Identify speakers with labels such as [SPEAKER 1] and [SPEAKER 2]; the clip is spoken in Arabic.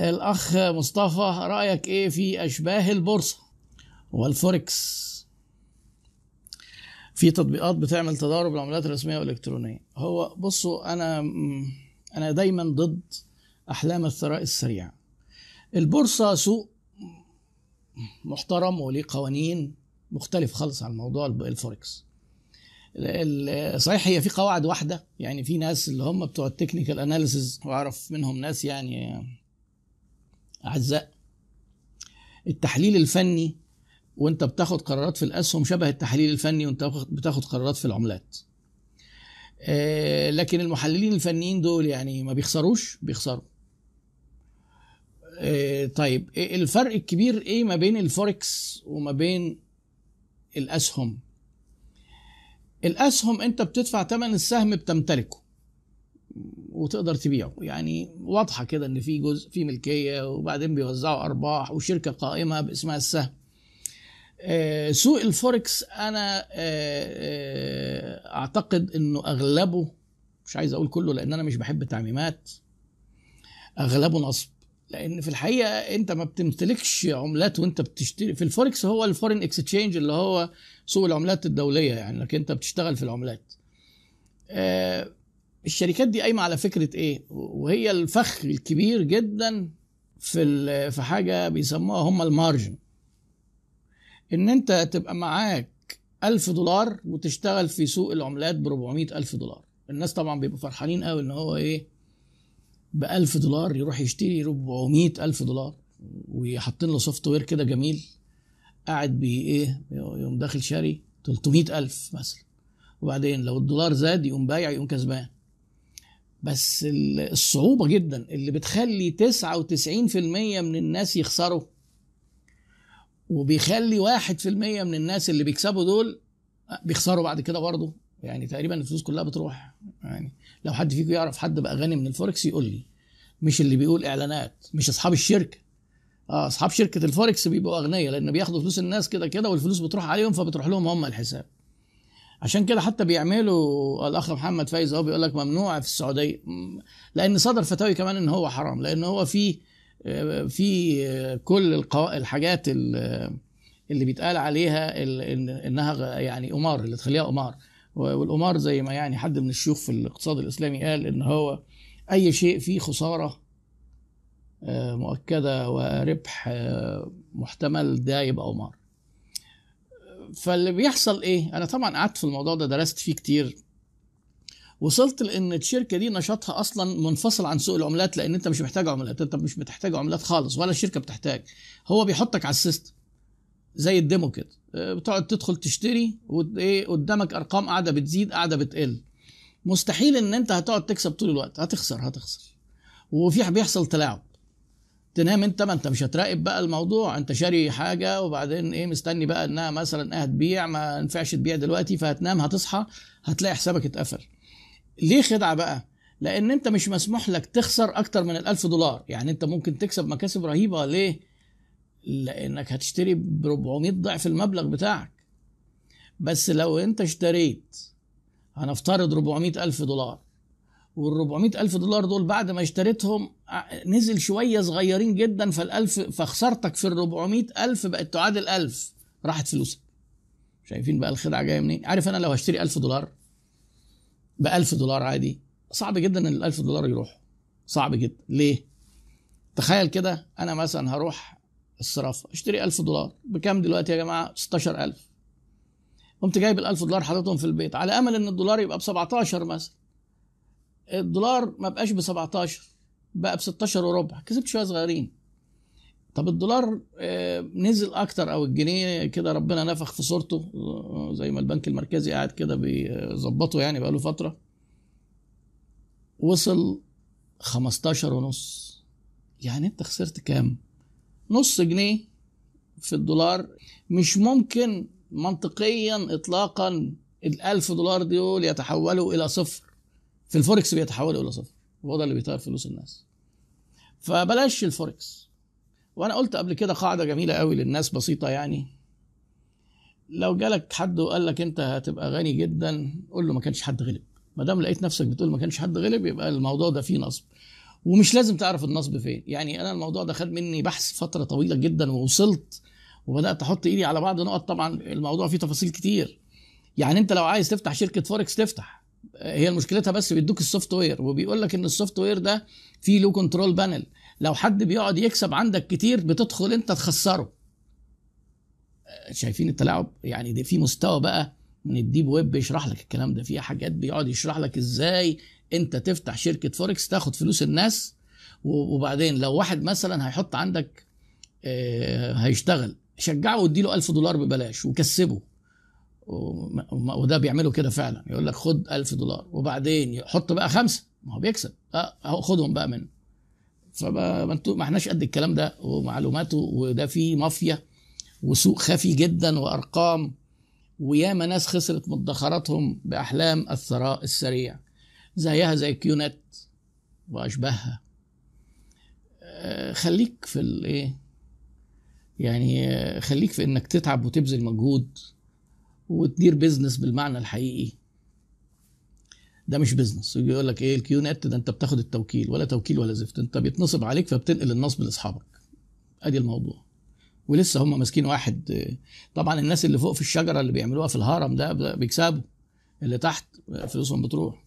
[SPEAKER 1] الأخ مصطفى رأيك إيه في أشباه البورصة والفوركس؟ في تطبيقات بتعمل تضارب العملات الرسمية والإلكترونية. هو بصوا أنا أنا دايما ضد أحلام الثراء السريع البورصة سوق محترم وليه قوانين مختلف خالص عن موضوع الفوركس. صحيح هي في قواعد واحدة يعني في ناس اللي هم بتوع ال technical analysis وأعرف منهم ناس يعني اعزاء التحليل الفني وأنت بتاخد قرارات في الأسهم شبه التحليل الفني وأنت بتاخد قرارات في العملات. لكن المحللين الفنيين دول يعني ما بيخسروش بيخسروا. طيب الفرق الكبير إيه ما بين الفوركس وما بين الأسهم؟ الأسهم أنت بتدفع ثمن السهم بتمتلكه. وتقدر تبيعه. يعني واضحة كده إن في جزء في ملكية وبعدين بيوزعوا أرباح وشركة قائمة باسمها السهم. سوق الفوركس أنا أعتقد إنه أغلبه مش عايز أقول كله لأن أنا مش بحب التعميمات أغلبه نصب. لأن في الحقيقة أنت ما بتمتلكش عملات وأنت بتشتري. في الفوركس هو ال foreign exchange اللي هو سوق العملات الدولية يعني انك أنت بتشتغل في العملات. آه الشركات دي قايمة على فكرة إيه؟ وهي الفخ الكبير جدا في في حاجة بيسموها هم ال margin. إن أنت تبقى معاك ألف دولار وتشتغل في سوق العملات ب 400 ألف دولار. الناس طبعا بيبقوا فرحانين قوي إن هو إيه؟ ب 1000 دولار يروح يشتري 400 ألف دولار وحاطين له software كده جميل. قاعد بي إيه؟ يقوم داخل شاري 300 ألف مثلا. وبعدين لو الدولار زاد يقوم بايع يقوم كسبان. بس الصعوبة جدا اللي بتخلي 99% من الناس يخسروا وبيخلي 1% من الناس اللي بيكسبوا دول بيخسروا بعد كده برضه. يعني تقريبا الفلوس كلها بتروح. يعني لو حد فيكم يعرف حد بقى غني من الفوركس يقول لي مش اللي بيقول إعلانات مش أصحاب الشركة. آه أصحاب شركة الفوركس بيبقوا أغنياء لأن بياخدوا فلوس الناس كده كده والفلوس بتروح عليهم فبتروح لهم هم الحساب. عشان كده حتى بيعملوا الأخ محمد فايز هو بيقول لك ممنوع في السعودية لأن صدر فتاوي كمان إن هو حرام لأن هو في في كل. الحاجات اللي بيتقال عليها إنها يعني قمار اللي تخليها قمار والقمار زي ما يعني حد من الشيوخ في الاقتصاد الإسلامي قال إن هو أي شيء فيه خسارة مؤكدة وربح محتمل ده يبقى قمار فاللي بيحصل إيه؟ أنا طبعا قعدت في الموضوع ده درست فيه كتير. وصلت لإن الشركة دي نشاطها أصلا منفصل عن سوق العملات لإن أنت مش محتاج عملات أنت مش بتحتاج عملات خالص ولا الشركة بتحتاج. هو بيحطك على ال system زي ال demo كده. بتقعد تدخل تشتري وايه قدامك أرقام قاعدة بتزيد قاعدة بتقل. مستحيل إن أنت هتقعد تكسب طول الوقت. هتخسر هتخسر. وفي بيحصل تلاعب. تنام انت ما انت مش هتراقب بقى الموضوع. انت شاري حاجة وبعدين إيه مستني بقى انها مثلا هتبيع ما ينفعش تبيع دلوقتي فهتنام هتصحى هتلاقي حسابك اتقفل. ليه خدعة بقى؟ لأن انت مش مسموح لك تخسر أكتر من الألف دولار. يعني انت ممكن تكسب مكاسب رهيبة. ليه؟ لأنك هتشتري ب 400 ضعف المبلغ بتاعك. بس لو انت اشتريت هنفترض 400 ألف دولار. وال 400 ألف دولار دول بعد ما اشتريتهم نزل شوية صغيرين جدا فالألف فخسارتك في ال 400 ألف بقت تعادل ألف راحت فلوسك. شايفين بقى الخدعة جاية منين؟ عارف أنا لو هشتري 1000 دولار ب 1000 دولار عادي صعب جدا إن ال 1000 دولار يروحوا صعب جدا. ليه؟ تخيل كده أنا مثلا هروح الصرافة أشتري 1000 دولار. بكام دلوقتي يا جماعة؟ 16000 قمت جايب ال 1000 دولار حاططهم في البيت. على أمل إن الدولار يبقى ب 17 مثلا. الدولار ما بقاش ب 17 بقى ب 16 وربع كسبت شوية صغيرين. طب الدولار نزل أكتر أو الجنيه كده ربنا نفخ في صورته زي ما البنك المركزي قاعد كده بيظبطه يعني بقاله فترة. وصل 15 ونص. يعني أنت خسرت كام؟ نص جنيه في الدولار. مش ممكن منطقيا اطلاقا الألف دولار دول يتحولوا إلى صفر. في الفوركس بيتحولوا إلى صفر. هو ده اللي بيطير فلوس الناس. فبلاش الفوركس. وأنا قلت قبل كده قاعدة جميلة قوي للناس بسيطة يعني. لو جالك حد وقال لك أنت هتبقى غني جدا قول له ما كانش حد غلب. ما دام لقيت نفسك بتقول ما كانش حد غلب يبقى الموضوع ده فيه نصب. ومش لازم تعرف النصب فين. يعني أنا الموضوع ده خد مني بحث فترة طويلة جدا ووصلت وبدأت أحط إيدي على بعض نقط. طبعا الموضوع فيه تفاصيل كتير. يعني أنت لو عايز تفتح شركة فوركس تفتح. هي مشكلتها بس بيدوك ال software وبيقول لك إن ال software ده فيه له control panel لو حد بيقعد يكسب عندك كتير بتدخل أنت تخسره. شايفين التلاعب؟ يعني ده في مستوى بقى من ال deep web بيشرح لك الكلام ده. في حاجات بيقعد يشرح لك إزاي أنت تفتح شركة فوركس تاخد فلوس الناس وبعدين لو واحد مثلا هيحط عندك آه، هيشتغل شجعه واديله ألف دولار ببلاش وكسبه. وده بيعملوا كده فعلا. يقول لك خد ألف دولار وبعدين يحط بقى خمسة. ما هو بيكسب. آه خدهم بقى منه. فما ما احناش قد الكلام ده ومعلوماته وده فيه مافيا وسوق خفي جدا وأرقام. وياما ناس خسرت مدخراتهم بأحلام الثراء السريع. زيها زي كيونت وأشباهها. آه، خليك في الايه يعني آه، خليك في إنك تتعب وتبذل مجهود. وتدير business بالمعنى الحقيقي. ده مش business يقول لك إيه كيو نت ده أنت بتاخد التوكيل ولا توكيل ولا زفت. أنت بيتنصب عليك فبتنقل النصب لأصحابك. أدي الموضوع. ولسه هم ماسكين واحد طبعا الناس اللي فوق في الشجرة اللي بيعملوها في الهرم ده بيكسبوا. اللي تحت فلوسهم بتروح.